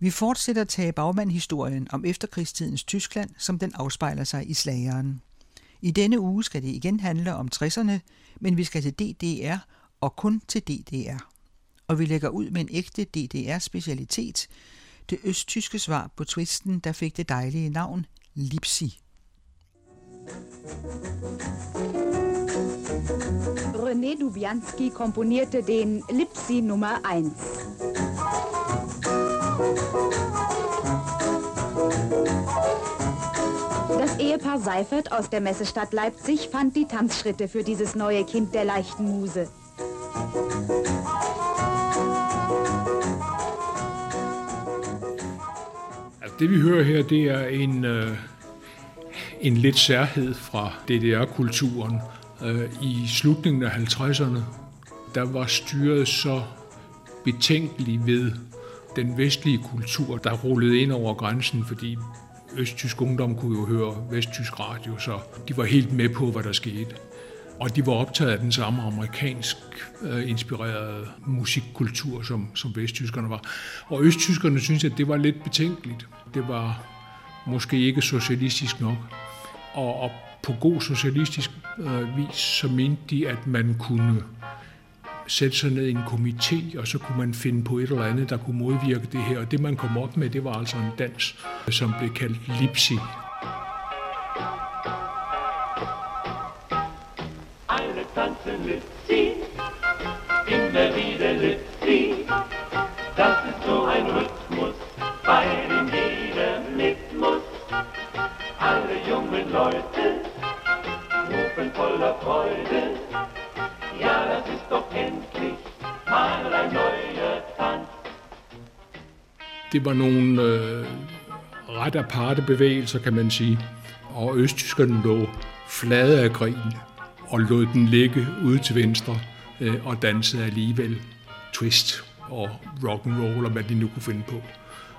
Vi fortsætter at tage bagmandhistorien om efterkrigstidens Tyskland, som den afspejler sig i slageren. I denne uge skal det igen handle om 60'erne, men vi skal til DDR og kun til DDR. Og vi lægger ud med en ægte DDR-specialitet, det østtyske svar på twisten, der fik det dejlige navn Lipsi. René Dubianski komponierte den Lipsi Nummer 1. Das Ehepaar Seifert aus der Messestadt Leipzig fand die Tanzschritte für dieses neue Kind der leichten Muse. Altså, det vi hører her, det er en, øh, en lidt særhed fra DDR-kulturen. Øh, I slutningen af 50'erne, der var styret så betænkelig ved den vestlige kultur, der rullede ind over grænsen, fordi østtysk ungdom kunne jo høre vesttysk radio, så de var helt med på, hvad der skete. Og de var optaget af den samme amerikansk øh, inspirerede musikkultur, som, som vesttyskerne var. Og østtyskerne synes, at det var lidt betænkeligt. Det var måske ikke socialistisk nok. Og, og på god socialistisk øh, vis, så mente de, at man kunne sætte sig ned i en komité, og så kunne man finde på et eller andet, der kunne modvirke det her. Og det, man kom op med, det var altså en dans, som blev kaldt Lipsi. Alle tanzen Lipsi, Det var nogle øh, ret aparte bevægelser, kan man sige. Og østtyskerne lå flade af grin og lod den ligge ude til venstre øh, og dansede alligevel twist og rock and roll og hvad de nu kunne finde på.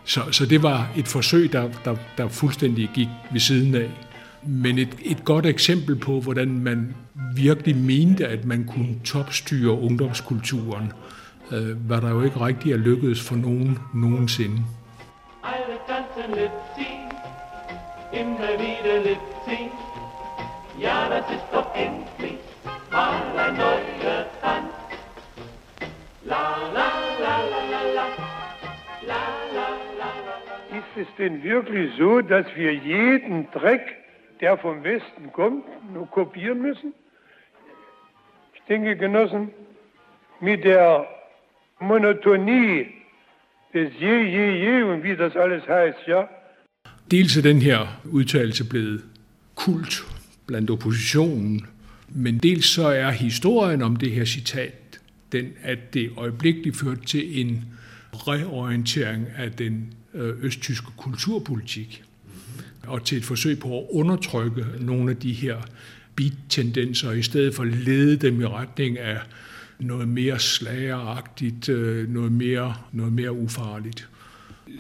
Så, så det var et forsøg, der, der, der fuldstændig gik ved siden af. Men et, et godt eksempel på, hvordan man virkelig mente, at man kunne topstyre ungdomskulturen, øh, hvad der jo ikke rigtig er lykkedes for nogen nogensinde. Alle tanzen Lipsing, immer wieder Lipsing. Ja, das ist doch endlich mal ein neuer Tanz. La, la, la, la, la, la. La, la, la, la, Ist es denn wirklich so, dass wir jeden Dreck, der vom Westen kommt, nur kopieren müssen? Ich denke, Genossen, mit der Monotonie des je, je, je wie das alles heißt, ja? Dels er den her udtalelse blevet kult blandt oppositionen, men dels så er historien om det her citat den, at det øjeblikkeligt førte til en reorientering af den øh, østtyske kulturpolitik og til et forsøg på at undertrykke nogle af de her beat-tendenser, i stedet for at lede dem i retning af noget mere slageragtigt, øh, noget mere, noget mere ufarligt.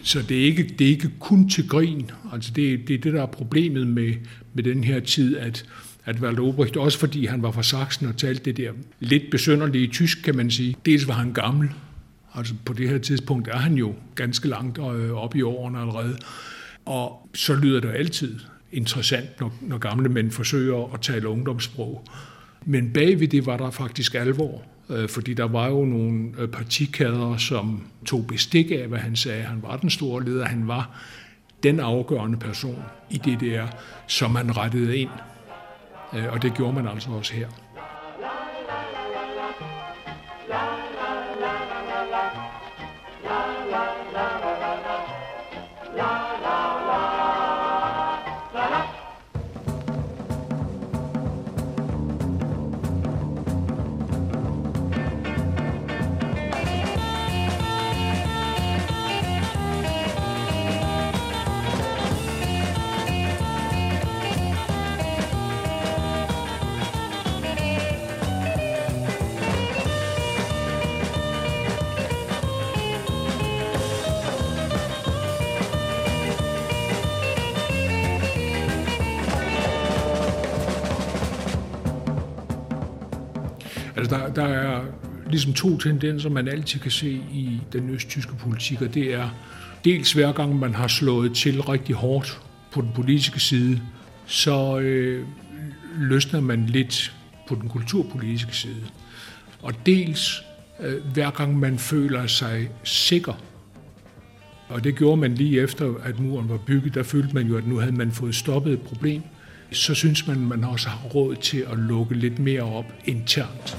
Så det er, ikke, det er ikke kun til grin. Altså det, det er det, der er problemet med, med den her tid, at, at Walter Obrecht, også fordi han var fra Sachsen og talte det der lidt besønderlige tysk, kan man sige. Dels var han gammel, altså på det her tidspunkt er han jo ganske langt øh, op i årene allerede. Og så lyder det altid interessant, når, når gamle mænd forsøger at tale ungdomssprog. Men bagved det var der faktisk alvor, Øh, fordi der var jo nogle øh, partikader, som tog bestik af, hvad han sagde. Han var den store leder, han var den afgørende person i det der, som man rettede ind. Øh, og det gjorde man altså også her. Der, er ligesom to tendenser, man altid kan se i den østtyske politik, og det er dels hver gang man har slået til rigtig hårdt på den politiske side, så øh, løsner man lidt på den kulturpolitiske side. Og dels øh, hver gang man føler sig sikker. Og det gjorde man lige efter, at muren var bygget. Der følte man jo, at nu havde man fået stoppet et problem. Så synes man, at man også har råd til at lukke lidt mere op internt.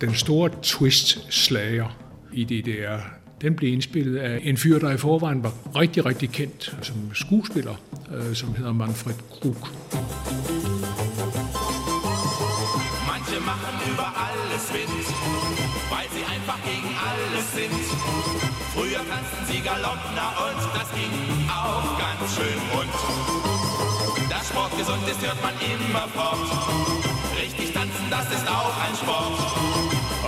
Den store twist-slager i DDR, den blev indspillet af en fyr, der i forvejen var rigtig, rigtig kendt som skuespiller, øh, som hedder Manfred Krug. Manche machen über alles Wind, weil sie einfach gegen alles sind. Früher tanzten sie Galoppner und das ging auch ganz schön rund. Das Sport gesund ist, hört man immer fort. Richtig tanzen, das ist auch ein Sport.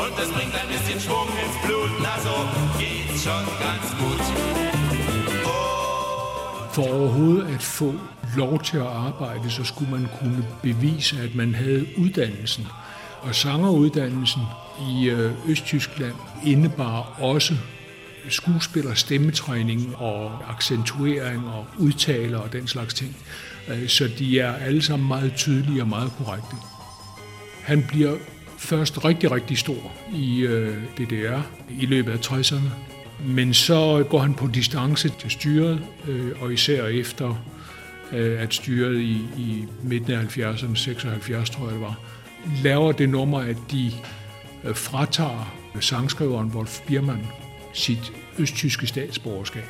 Und es bringt ein bisschen Schwung ins Blut, na so geht's schon ganz gut. For overhovedet at få lov til at arbejde, så skulle man kunne bevise, at man havde uddannelsen. Og sangeruddannelsen i øh, Østtyskland indebar også skuespiller, stemmetræning og accentuering og udtaler og den slags ting. Øh, så de er alle sammen meget tydelige og meget korrekte. Han bliver først rigtig, rigtig stor i øh, DDR i løbet af 60'erne. Men så går han på distance til styret, øh, og især efter øh, at styret i, i midten af 70'erne, 76 tror jeg det var, laver det nummer, at de øh, fratager sangskriveren Wolf Biermann sit østtyske statsborgerskab.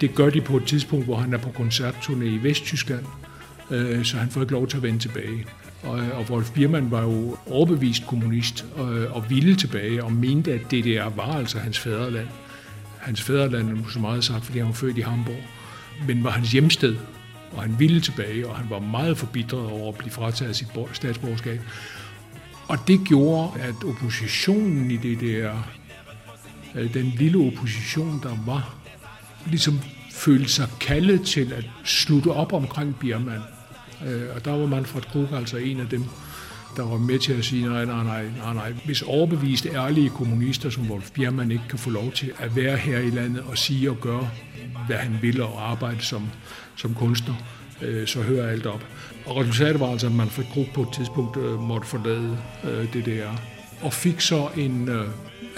Det gør de på et tidspunkt, hvor han er på koncertturné i Vesttyskland, øh, så han får ikke lov til at vende tilbage. Og, øh, og Wolf Biermann var jo overbevist kommunist og, øh, og ville tilbage og mente, at DDR var altså hans fædreland. Hans fædreland er så meget sagt, fordi han var født i Hamburg, men var hans hjemsted, og han ville tilbage, og han var meget forbitret over at blive frataget sit statsborgerskab. Og det gjorde, at oppositionen i DDR, øh, den lille opposition, der var, ligesom følte sig kaldet til at slutte op omkring Biermann. Øh, og der var Manfred Krug altså en af dem, der var med til at sige, nej, nej, nej, nej, nej. Hvis overbeviste, ærlige kommunister som Wolf Biermann ikke kan få lov til at være her i landet og sige og gøre, hvad han vil og arbejde som, som kunstner, øh, så hører alt op. Og resultatet var altså, at Manfred Krug på et tidspunkt øh, måtte forlade øh, det der, og fik så en, øh,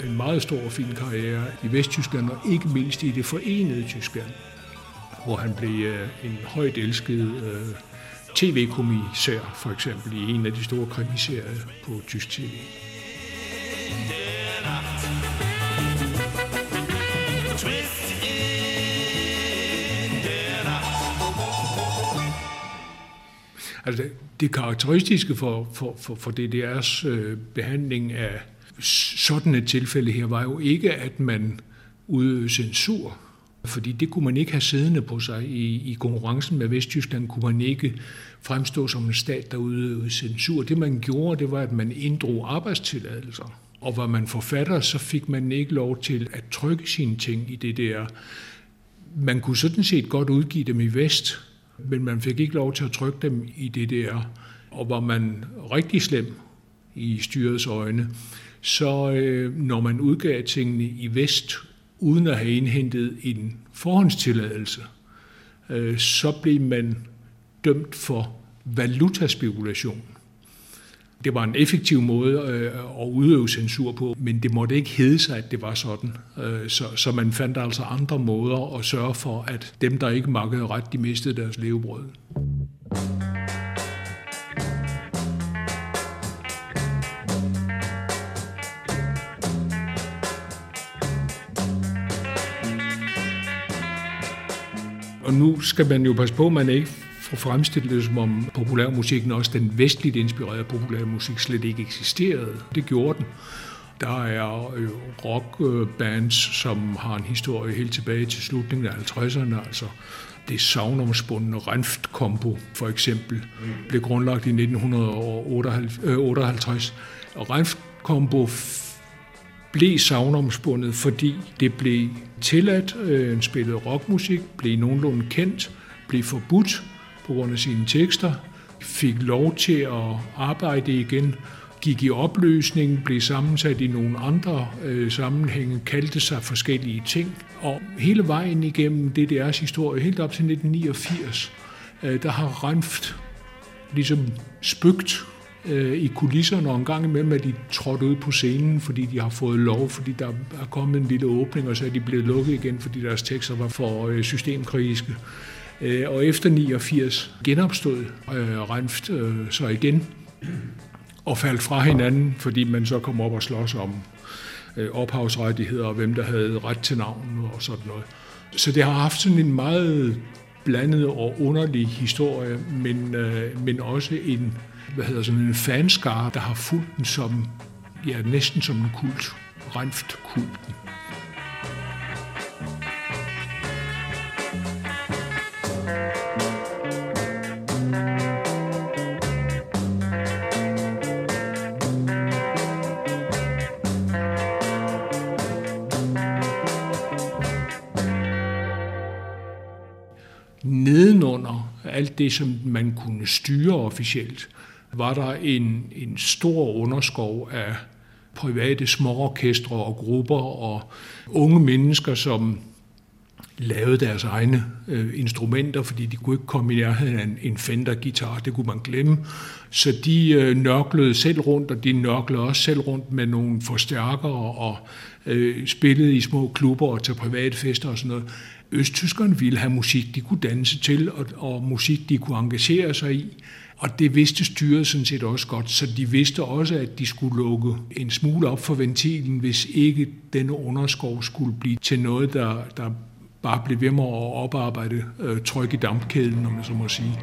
en meget stor og fin karriere i Vesttyskland, og ikke mindst i det forenede Tyskland, hvor han blev øh, en højt elsket øh, tv-kommissær, for eksempel i en af de store krimiserier på tysk tv. Der Altså, det karakteristiske for, for, for, for DDR's øh, behandling af sådan et tilfælde her, var jo ikke, at man udøvede censur, fordi det kunne man ikke have siddende på sig. I, i konkurrencen med Vesttyskland kunne man ikke fremstå som en stat, der udøvede censur. Det man gjorde, det var, at man inddrog arbejdstilladelser. Og var man forfatter, så fik man ikke lov til at trykke sine ting i det der. Man kunne sådan set godt udgive dem i vest, men man fik ikke lov til at trykke dem i det der. Og var man rigtig slem i styrets øjne, så øh, når man udgav tingene i vest, uden at have indhentet en forhåndstilladelse, øh, så blev man dømt for valutaspekulation. Det var en effektiv måde øh, at udøve censur på, men det måtte ikke hedde sig, at det var sådan. Øh, så, så man fandt altså andre måder at sørge for, at dem, der ikke makkede ret, de mistede deres levebrød. Nu skal man jo passe på, at man ikke får fremstillet det, som om populærmusikken, også den vestligt inspirerede populærmusik, slet ikke eksisterede. Det gjorde den. Der er øh, rockbands, som har en historie helt tilbage til slutningen af 50'erne, altså det savnomspundne Renft-kombo for eksempel, blev grundlagt i 1958. Og øh, Renft-kombo blev savnomspundet, fordi det blev tilladt, øh, spillede rockmusik, blev nogenlunde kendt, blev forbudt på grund af sine tekster, fik lov til at arbejde igen, gik i opløsning, blev sammensat i nogle andre øh, sammenhænge, kaldte sig forskellige ting. Og hele vejen igennem DDR's historie, helt op til 1989, øh, der har Renft ligesom spøgt øh, i kulisserne, og en gang imellem er de trådt ud på scenen, fordi de har fået lov, fordi der er kommet en lille åbning, og så er de blevet lukket igen, fordi deres tekster var for øh, systemkritiske. Øh, og efter 89 genopstod øh, Renft øh, så igen og faldt fra hinanden, fordi man så kom op og slås om øh, ophavsrettigheder og hvem der havde ret til navnet og sådan noget. Så det har haft sådan en meget blandet og underlig historie, men, øh, men også en, hvad hedder sådan en fanskare, der har fulgt den som, ja, næsten som en kult, Renft-kulten. nedenunder alt det, som man kunne styre officielt, var der en, en stor underskov af private småorkestre og grupper og unge mennesker, som lavede deres egne øh, instrumenter, fordi de kunne ikke komme i nærheden af en, en Fender-gitar, det kunne man glemme. Så de øh, nørklede selv rundt, og de nørklede også selv rundt med nogle forstærkere og øh, spillede i små klubber og til private fester og sådan noget. Østtyskerne ville have musik, de kunne danse til, og, og musik, de kunne engagere sig i. Og det vidste styret sådan set også godt, så de vidste også, at de skulle lukke en smule op for ventilen, hvis ikke denne underskov skulle blive til noget, der, der bare blev ved med at oparbejde øh, tryk i dampkæden, om man så må sige.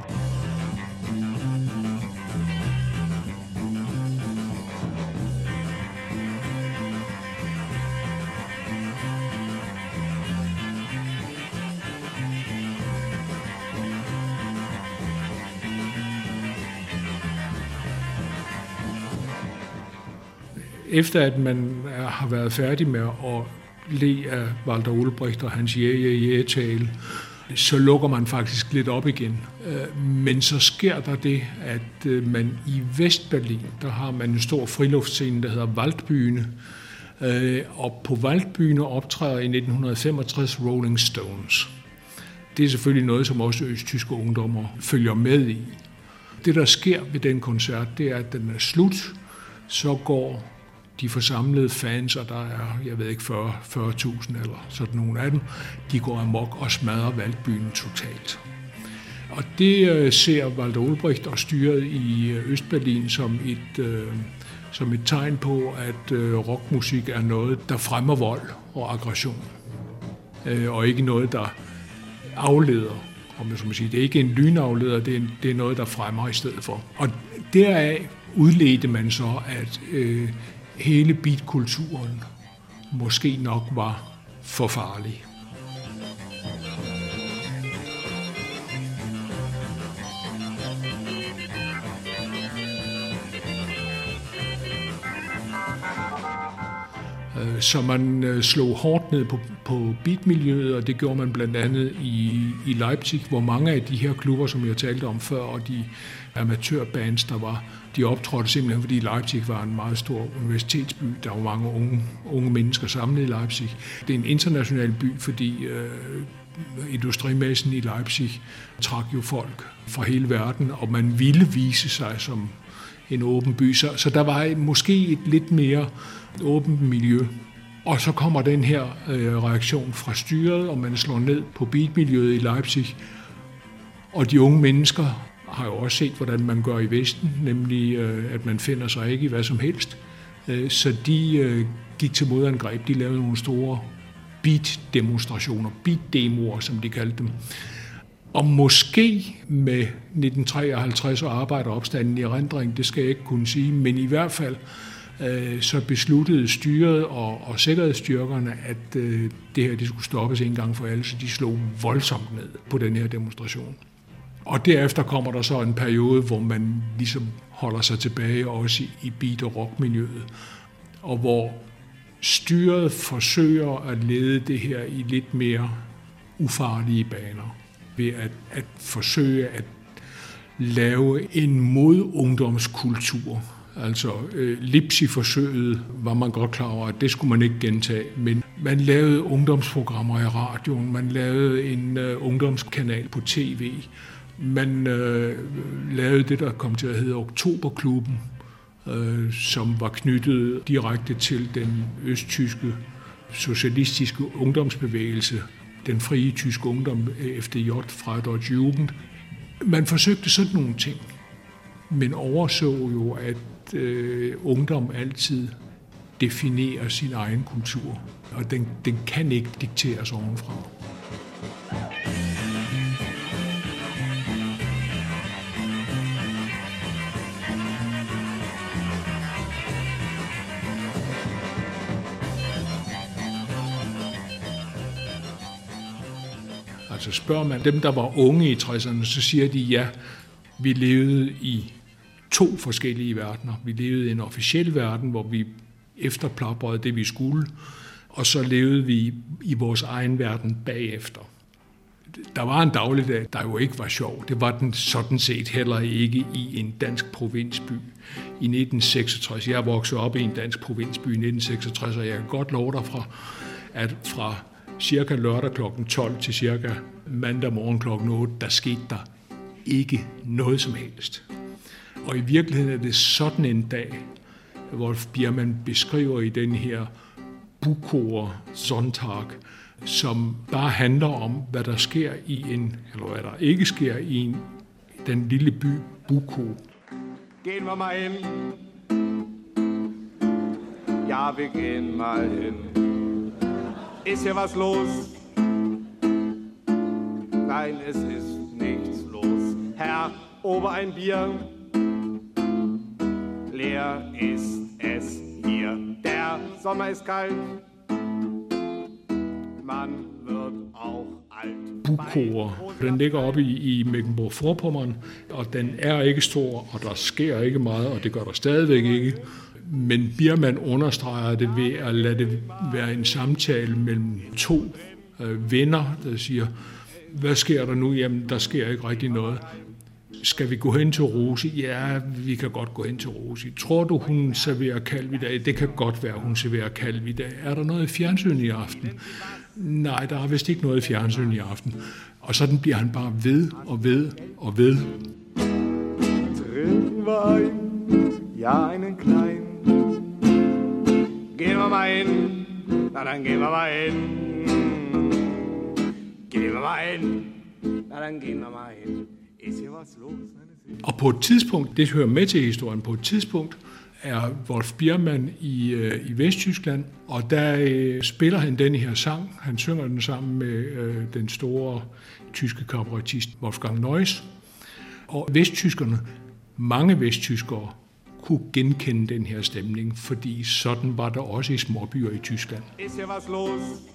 Efter at man har været færdig med at le af Walter Ulbricht og hans jæge-jæge-tale, så lukker man faktisk lidt op igen. Øh, men så sker der det, at øh, man i Vestberlin, der har man en stor friluftscene, der hedder Waldbühne, øh, og på Waldbühne optræder i 1965 Rolling Stones. Det er selvfølgelig noget, som også østtyske ungdommer følger med i. Det, der sker ved den koncert, det er, at den er slut, så går de forsamlede fans, og der er, jeg ved ikke, 40, 40.000 eller sådan nogle af dem, de går amok og smadrer valgbyen totalt. Og det øh, ser Walter Ulbricht og styret i øh, Østberlin som et, øh, som et tegn på, at øh, rockmusik er noget, der fremmer vold og aggression. Øh, og ikke noget, der afleder. Om jeg så må sige. Det er ikke en lynafleder, det er, en, det er noget, der fremmer i stedet for. Og deraf udledte man så, at øh, hele beatkulturen måske nok var for farlig. Øh, så man øh, slog hårdt ned på, på beatmiljøet, og det gjorde man blandt andet i, i Leipzig, hvor mange af de her klubber, som jeg talte om før, og de amatørbands, der var, de optrådte simpelthen, fordi Leipzig var en meget stor universitetsby. Der var mange unge, unge mennesker samlet i Leipzig. Det er en international by, fordi øh, industrimassen i Leipzig trak jo folk fra hele verden, og man ville vise sig som en åben by. Så, så der var måske et lidt mere åbent miljø. Og så kommer den her øh, reaktion fra styret, og man slår ned på beatmiljøet i Leipzig. Og de unge mennesker har jo også set, hvordan man gør i Vesten, nemlig øh, at man finder sig ikke i hvad som helst. Øh, så de øh, gik til modangreb. De lavede nogle store beat-demonstrationer, beat-demoer, som de kaldte dem. Og måske med 1953 og arbejderopstanden i rendring, det skal jeg ikke kunne sige, men i hvert fald så besluttede styret og, og sikkerhedsstyrkerne, at det her det skulle stoppes en gang for alle, så de slog voldsomt ned på den her demonstration. Og derefter kommer der så en periode, hvor man ligesom holder sig tilbage også i beat- og rockmiljøet, og hvor styret forsøger at lede det her i lidt mere ufarlige baner. ved at, at forsøge at lave en modungdomskultur. Altså øh, Lipsi-forsøget var man godt klar over, at det skulle man ikke gentage, men man lavede ungdomsprogrammer i radioen, man lavede en øh, ungdomskanal på tv, man øh, lavede det, der kom til at hedde Oktoberklubben, øh, som var knyttet direkte til den østtyske socialistiske ungdomsbevægelse, den frie tyske ungdom, FDJ fra Deutsche Jugend. Man forsøgte sådan nogle ting, men overså jo, at øh, ungdom altid definerer sin egen kultur, og den, den kan ikke dikteres ovenfra. Altså spørger man dem, der var unge i 60'erne, så siger de ja, vi levede i to forskellige verdener. Vi levede i en officiel verden, hvor vi efterplaprede det, vi skulle, og så levede vi i vores egen verden bagefter. Der var en dagligdag, der jo ikke var sjov. Det var den sådan set heller ikke i en dansk provinsby i 1966. Jeg voksede op i en dansk provinsby i 1966, og jeg kan godt love dig fra, at fra cirka lørdag kl. 12 til cirka mandag morgen kl. 8, der skete der ikke noget som helst. Og i virkeligheden er det sådan en dag, Wolf Biermann beskriver i den her Bukoer Sonntag, som bare handler om, hvad der sker i en, eller hvad der ikke sker i en, den lille by Buko. Gehen wir mal hin. Ja, wir gehen mal hin. Ist hier was los? Nein, es ist nichts los. Herr, ober ein Bier. Leer ist es hier. Der Sommer ist kalt. Man wird auch alt. Bukoer. Den ligger oppe i, i Mecklenburg-Vorpommern, og den er ikke stor, og der sker ikke meget, og det gør der stadigvæk ikke. Men Biermann understreger det ved at lade det være en samtale mellem to øh, venner, der siger, hvad sker der nu? Jamen, der sker ikke rigtig noget. Skal vi gå hen til Rose? Ja, vi kan godt gå hen til Rose. Tror du, hun serverer kalv i dag? Det kan godt være, hun serverer kalv i dag. Er der noget i fjernsyn i aften? Nej, der er vist ikke noget i fjernsyn i aften. Og sådan bliver han bare ved og ved og ved. Trinken wir ein, ja einen kleinen. Gehen wir mal hin, na dann gehen wir mal hin. Wir mal hin. Ist hier was los? Og på et tidspunkt, det hører med til historien, på et tidspunkt er Wolf Biermann i, øh, i Vesttyskland, og der øh, spiller han den her sang. Han synger den sammen med øh, den store tyske kabaretist Wolfgang Neuss. Og vesttyskerne, mange vesttyskere, kunne genkende den her stemning, fordi sådan var der også i småbyer i Tyskland. Ist hier was los?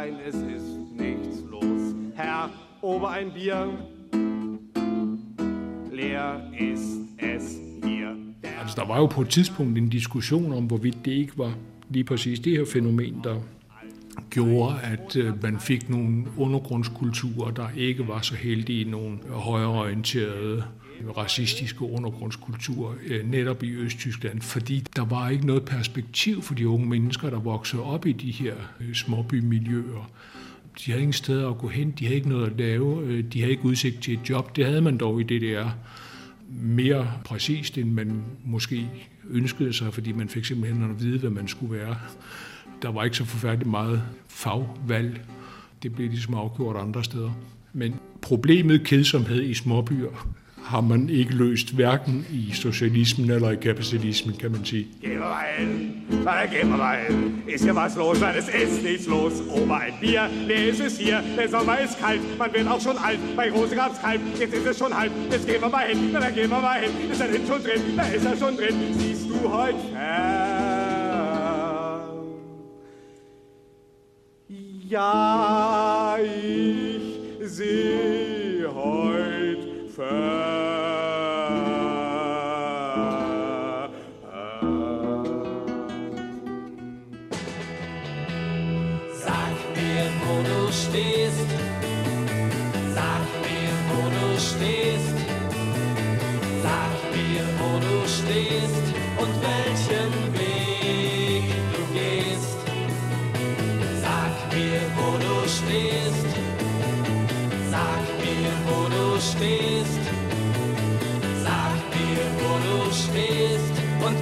Nein, es ist nichts los. Herr, ober ein Bier. Leer ist es hier. Altså, der var jo på et tidspunkt en diskussion om, hvorvidt det ikke var lige præcis det her fænomen, der gjorde, at øh, man fik nogle undergrundskulturer, der ikke var så heldige, nogle højreorienterede racistiske undergrundskultur øh, netop i Østtyskland, fordi der var ikke noget perspektiv for de unge mennesker, der voksede op i de her øh, småbymiljøer. De havde ingen steder at gå hen, de havde ikke noget at lave, øh, de havde ikke udsigt til et job. Det havde man dog i DDR mere præcist, end man måske ønskede sig, fordi man fik simpelthen at vide, hvad man skulle være. Der var ikke så forfærdeligt meget fagvalg. Det blev ligesom afgjort andre steder. Men problemet kedsomhed i småbyer har man ikke løst, hverken i socialismen eller i kapitalismen, kan man sige. Wir mal dann gehen wir mal hin. Ist hier was los? Nein, es ist nichts los. Ober ein Bier, nee, es ist hier. Der Sommer ist kalt, man wird auch schon alt. Bei Rose gab's Kalb, jetzt ist es schon halb. Jetzt gehen wir mal hin, dann gehen wir mal hin. Ist er denn schon drin? Da ist er schon drin. Siehst du heute fern? Ja, ich seh heut fern.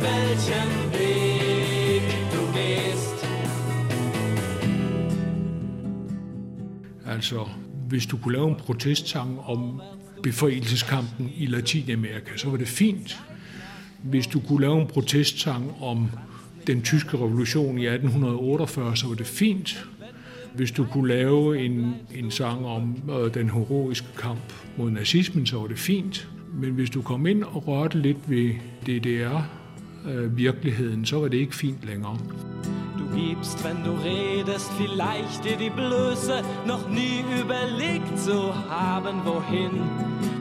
Welchen Weg du gehst. Altså, hvis du kunne lave en protestsang om befrielseskampen i Latinamerika, så var det fint. Hvis du kunne lave en protestsang om den tyske revolution i 1848, så var det fint. Hvis du kunne lave en, en sang om øh, den heroiske kamp mod nazismen, så var det fint. Men hvis du kom ind og rørte lidt ved DDR, øh, så var det ikke fint længere. Du gibst, wenn du redest, vielleicht dir die Blöße, noch nie überlegt zu haben, wohin.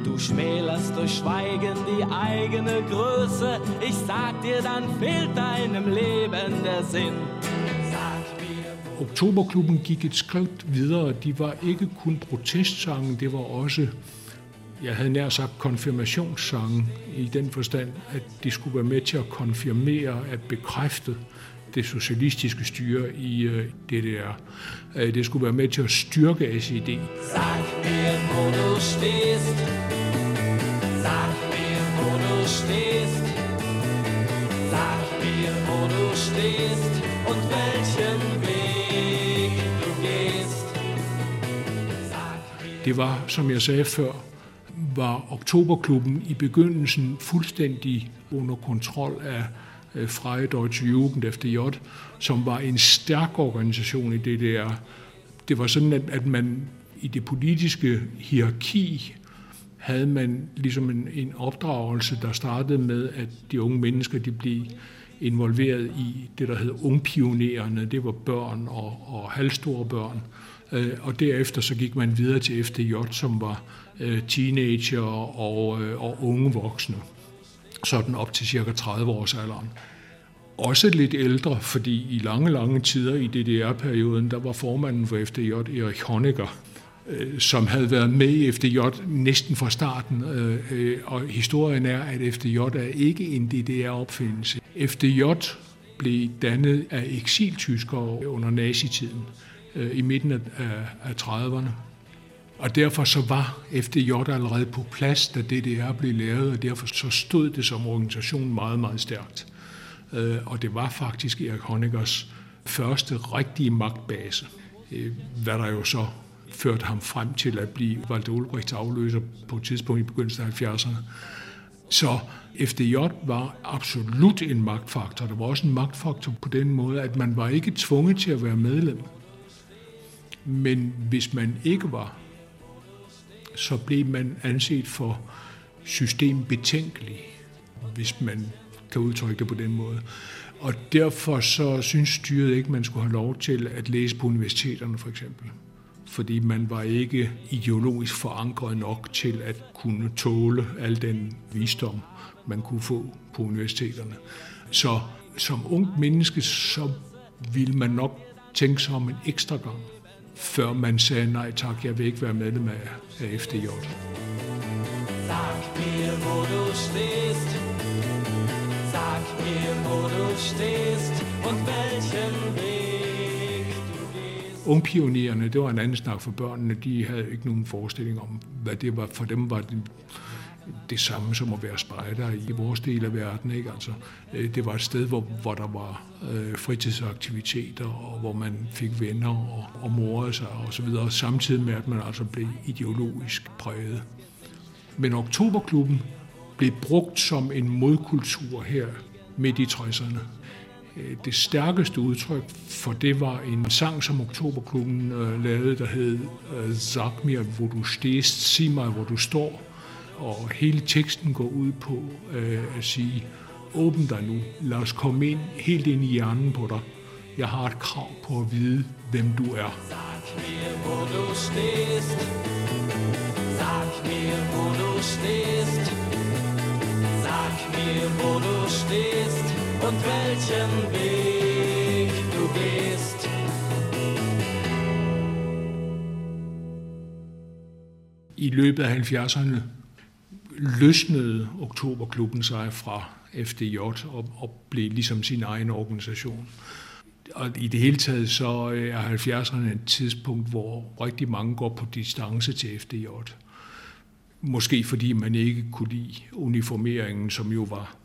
Du schmälerst durch Schweigen die eigene Größe. Ich sag dir, dann fehlt deinem Leben der Sinn. Oktoberklubben gik et skridt videre. De var ikke kun protestsange, det var også, jeg havde nær sagt, konfirmationssange i den forstand, at de skulle være med til at konfirmere, at bekræfte det socialistiske styre i øh, DDR. Øh, det skulle være med til at styrke SED. Sag mir, wo du stehst. Sag mir, wo du stehst. Sag mir, wo du stehst und welchen Weg du gehst. Det var, som jeg sagde før, var Oktoberklubben i begyndelsen fuldstændig under kontrol af øh, Freie Deutsche Jugend FDJ, som var en stærk organisation i DDR. Det var sådan, at, man i det politiske hierarki havde man ligesom en, en opdragelse, der startede med, at de unge mennesker de blev involveret i det, der hed ungpionererne. Det var børn og, og halvstore børn. Øh, og derefter så gik man videre til FDJ, som var øh, teenager og, øh, og unge voksne. Sådan op til cirka 30 års alderen. Også lidt ældre, fordi i lange, lange tider i DDR-perioden, der var formanden for FDJ, Erik Honecker, øh, som havde været med i FDJ næsten fra starten. Øh, øh, Og historien er, at FDJ er ikke en DDR-opfindelse. FDJ blev dannet af eksiltyskere under nazitiden øh, i midten af, af, af 30'erne. Og derfor så var FDJ allerede på plads, da DDR blev lavet, og derfor så stod det som organisation meget, meget stærkt. Øh, og det var faktisk Erik Honeckers første rigtige magtbase, øh, hvad der jo så førte ham frem til at blive Walter Ulbrichts afløser på et tidspunkt i begyndelsen af 70'erne. Så FDJ var absolut en magtfaktor. Der var også en magtfaktor på den måde, at man var ikke tvunget til at være medlem. Men hvis man ikke var, så blev man anset for systembetænkelig, hvis man kan udtrykke det på den måde. Og derfor så synes styret ikke, man skulle have lov til at læse på universiteterne for eksempel. Fordi man var ikke ideologisk forankret nok til at kunne tåle al den visdom, man kunne få på universiteterne. Så som ung menneske, så ville man nok tænke sig om en ekstra gang, før man sagde, nej tak, jeg vil ikke være medlem af, FDJ. Sag mir, wo du stehst. Sag mir, wo du stehst und welchen Weg du gehst. Ungpionererne, det var en anden snak for børnene. De havde ikke nogen forestilling om, hvad det var. For dem var det det samme som at være spejder i vores del af verden. Ikke? Altså, øh, det var et sted, hvor, hvor der var øh, fritidsaktiviteter, og hvor man fik venner og, og morede sig og så videre, samtidig med, at man altså blev ideologisk præget. Men Oktoberklubben blev brugt som en modkultur her midt i 60'erne. Øh, det stærkeste udtryk for det var en sang, som Oktoberklubben øh, lavede, der hed øh, Sag mir, hvor du stehst, sig mig, hvor du står. Og hele teksten går ud på øh, at sige, åbn dig nu, lad os komme ind, helt ind i hjernen på dig. Jeg har et krav på at vide, hvem du er. Sag mir, wo du stehst. Sag mir, wo du stehst. Sag mir, wo du stehst und welchen Weg du gehst. I løbet af 70'erne løsnede Oktoberklubben sig fra FDJ og, og blev ligesom sin egen organisation. Og i det hele taget så øh, er 70'erne et tidspunkt, hvor rigtig mange går på distance til FDJ. Måske fordi man ikke kunne lide uniformeringen, som jo var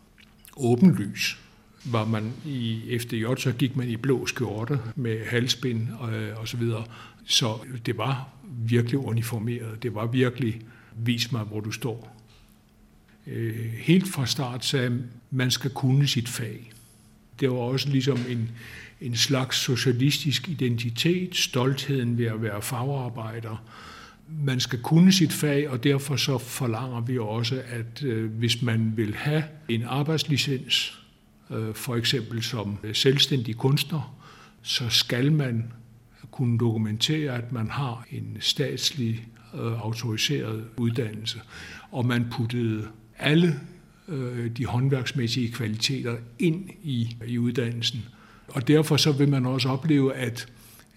åbenlys. Var man i FDJ, så gik man i blå skjorte med halsbind og, og så videre. Så det var virkelig uniformeret. Det var virkelig, vis mig, hvor du står. Øh, helt fra start sagde at man skal kunne sit fag. Det var også ligesom en, en slags socialistisk identitet, stoltheden ved at være fagarbejder. Man skal kunne sit fag, og derfor så forlanger vi også, at øh, hvis man vil have en arbejdslicens, øh, for eksempel som øh, selvstændig kunstner, så skal man kunne dokumentere, at man har en statslig øh, autoriseret uddannelse, og man puttede alle øh, de håndværksmæssige kvaliteter ind i, i uddannelsen. Og derfor så vil man også opleve, at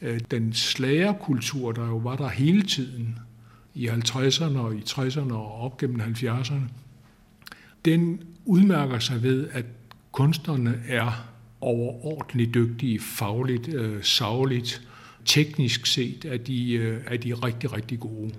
øh, den slagerkultur, der jo var der hele tiden, i 50'erne og i 60'erne og op gennem 70'erne, den udmærker sig ved, at kunstnerne er overordentligt dygtige, fagligt, øh, savligt, teknisk set er de, øh, er de rigtig, rigtig gode.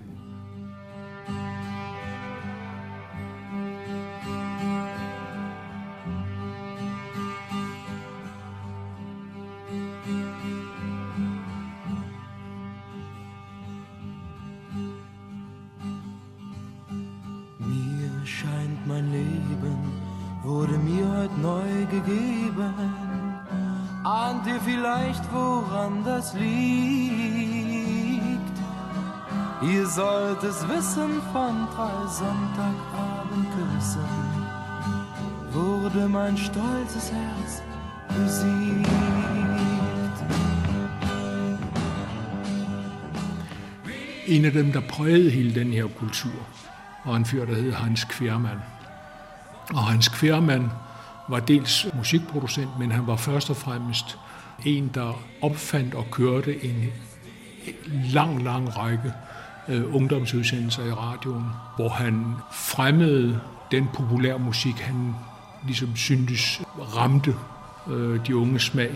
Das liegt. Ihr sollt es wissen von drei Sonntagabendküssen, wurde mein stolzes Herz besiegt. En dem, der prægede hele den her kultur, var en fyr, der hed Hans Kværmand. Og Hans Kværmand var dels musikproducent, men han var først og fremmest en, der opfandt og kørte en lang, lang række øh, ungdomsudsendelser i radioen, hvor han fremmede den populære musik, han ligesom syntes ramte øh, de unge smag.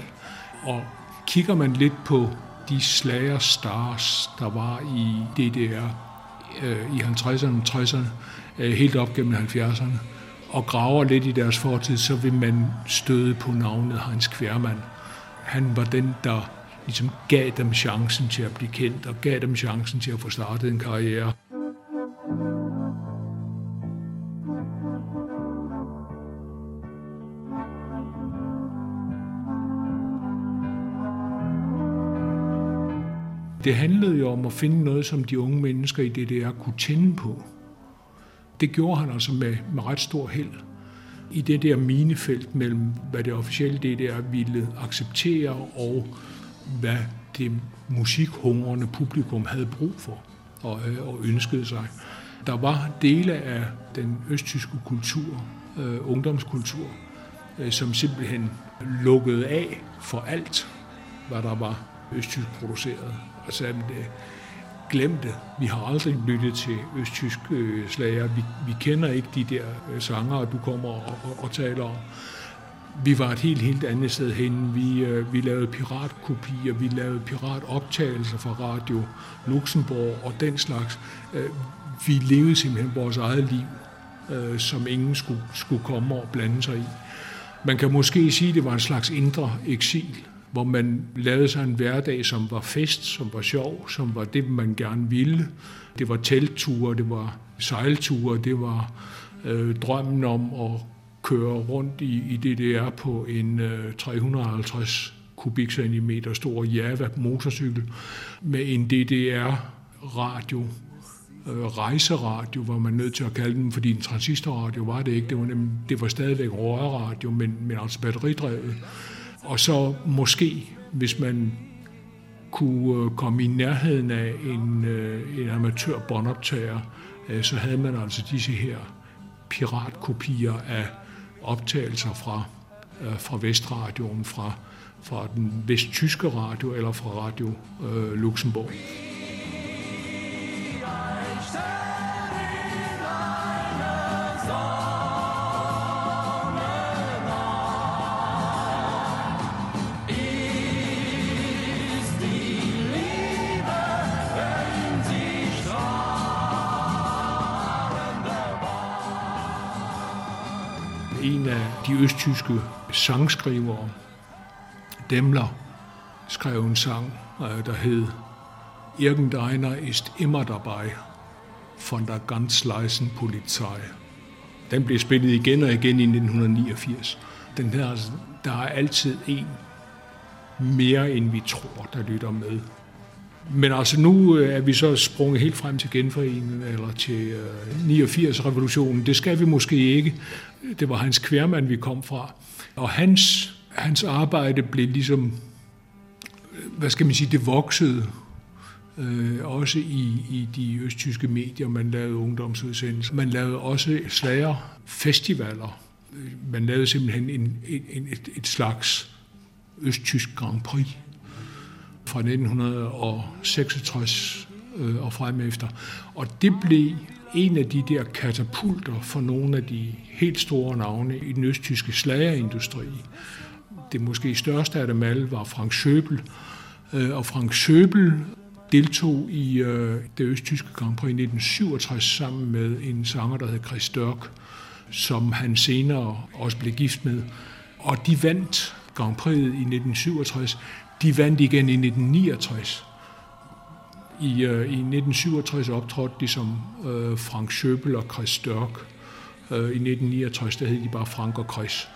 Og kigger man lidt på de slager stars, der var i DDR øh, i 50'erne og 60'erne, øh, helt op gennem 70'erne, og graver lidt i deres fortid, så vil man støde på navnet Hans Kværmand han var den, der ligesom gav dem chancen til at blive kendt, og gav dem chancen til at få startet en karriere. Det handlede jo om at finde noget, som de unge mennesker i DDR kunne tænde på. Det gjorde han altså med, med ret stor held i det der minefelt mellem, hvad det officielle DDR ville acceptere, og hvad det musikhungrende publikum havde brug for og, øh, og ønskede sig. Der var dele af den østtyske kultur, øh, ungdomskultur, øh, som simpelthen lukkede af for alt, hvad der var østtysk produceret. Altså, øh, glemte. det. Vi har aldrig lyttet til østtysk øh, slager. Vi, vi kender ikke de der øh, sanger, du kommer og, og, og taler om. Vi var et helt, helt andet sted hen. Vi, øh, vi lavede piratkopier, vi lavede piratoptagelser fra Radio Luxembourg og den slags. Øh, vi levede simpelthen vores eget liv, øh, som ingen skulle, skulle komme og blande sig i. Man kan måske sige, at det var en slags indre eksil hvor man lavede sig en hverdag, som var fest, som var sjov, som var det, man gerne ville. Det var teltture, det var sejlture, det var øh, drømmen om at køre rundt i, i DDR på en øh, 350 kubikcentimeter stor Java motorcykel med en DDR-radio, øh, rejseradio, var man nødt til at kalde den, fordi en transistorradio var det ikke. Det var, nemlig, det var stadigvæk rørradio, men, men altså batteridrevet. Og så måske, hvis man kunne øh, komme i nærheden af en, øh, en amatør båndoptager, øh, så havde man altså disse her piratkopier af optagelser fra, fra Vestradioen, fra, fra den vesttyske radio eller fra Radio øh, Luxembourg. Østtyske sangskrivere, Demler, skrev en sang, øh, der hed Irgendeiner ist immer dabei von der ganz leisen Polizei. Den blev spillet igen og igen i 1989. Den her, der er altid en mere, end vi tror, der lytter med. Men altså nu øh, er vi så sprunget helt frem til genforeningen, eller til øh, 89-revolutionen. Det skal vi måske ikke. Det var Hans Kværmand, vi kom fra. Og hans, hans arbejde blev ligesom, øh, hvad skal man sige, det voksede øh, også i, i de østtyske medier. Man lavede ungdomsudsendelser. Man lavede også slagerfestivaler. Man lavede simpelthen en, en, et, et slags østtysk Grand Prix fra 1966 øh, og frem efter. Og det blev en af de der katapulter for nogle af de helt store navne i den østtyske slagerindustri. Det måske største af dem alle var Frank Schøbel, øh, og Frank Schøbel deltog i øh, det østtyske Grand Prix i 1967 sammen med en sanger, der hed Chris Dørk, som han senere også blev gift med. Og de vandt Grand Prix i 1967. De vandt igen i 1969. I, øh, i 1967 optrådte de som øh, Frank Schöbel og Chris Størk. Øh, I 1969 der hed de bare Frank og Chris.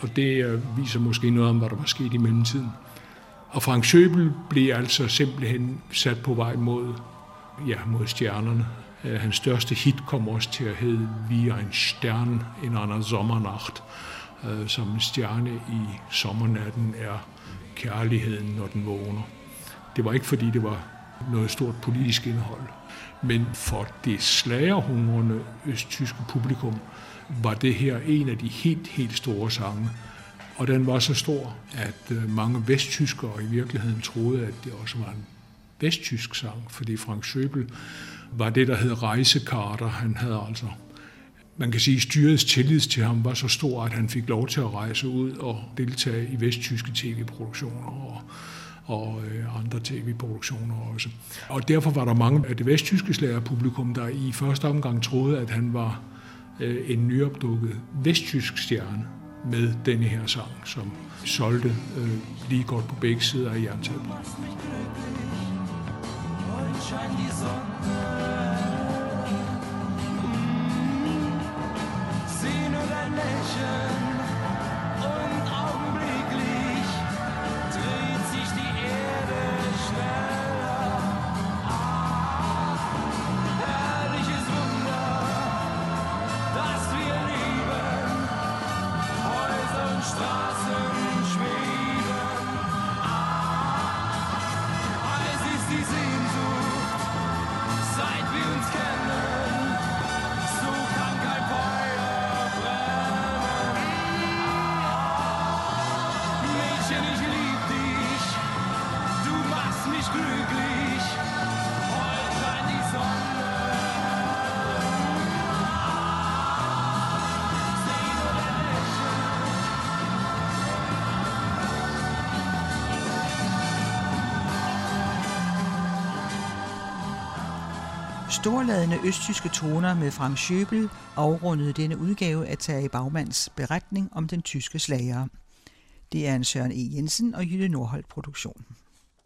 Og det øh, viser måske noget om, hvad der var sket i mellemtiden. Og Frank Schöbel blev altså simpelthen sat på vej mod, ja, mod stjernerne. Øh, hans største hit kom også til at hedde Wie ein Stern in einer Sommernacht, øh, som en stjerne i sommernatten er kærligheden, når den vågner. Det var ikke fordi, det var noget stort politisk indhold, men for det slagerhungrende østtyske publikum var det her en af de helt, helt store sange. Og den var så stor, at øh, mange vesttyskere i virkeligheden troede, at det også var en vesttysk sang, fordi Frank Schöbel var det, der hed rejsekarter. Han havde altså, man kan sige, styrets tillid til ham var så stor, at han fik lov til at rejse ud og deltage i vesttyske tv-produktioner og, og øh, andre tv-produktioner også. Og derfor var der mange af det vesttyske slagerpublikum, der i første omgang troede, at han var øh, en nyopdukket vesttysk stjerne med denne her sang, som solgte øh, lige godt på begge sider af jerntæppet. scheint die Sonne. Imagine Storladende østtyske toner med Frank Schøbel afrundede denne udgave af Terje Bagmans beretning om den tyske slager. Det er en Søren E. Jensen og Jytte Nordholt produktion.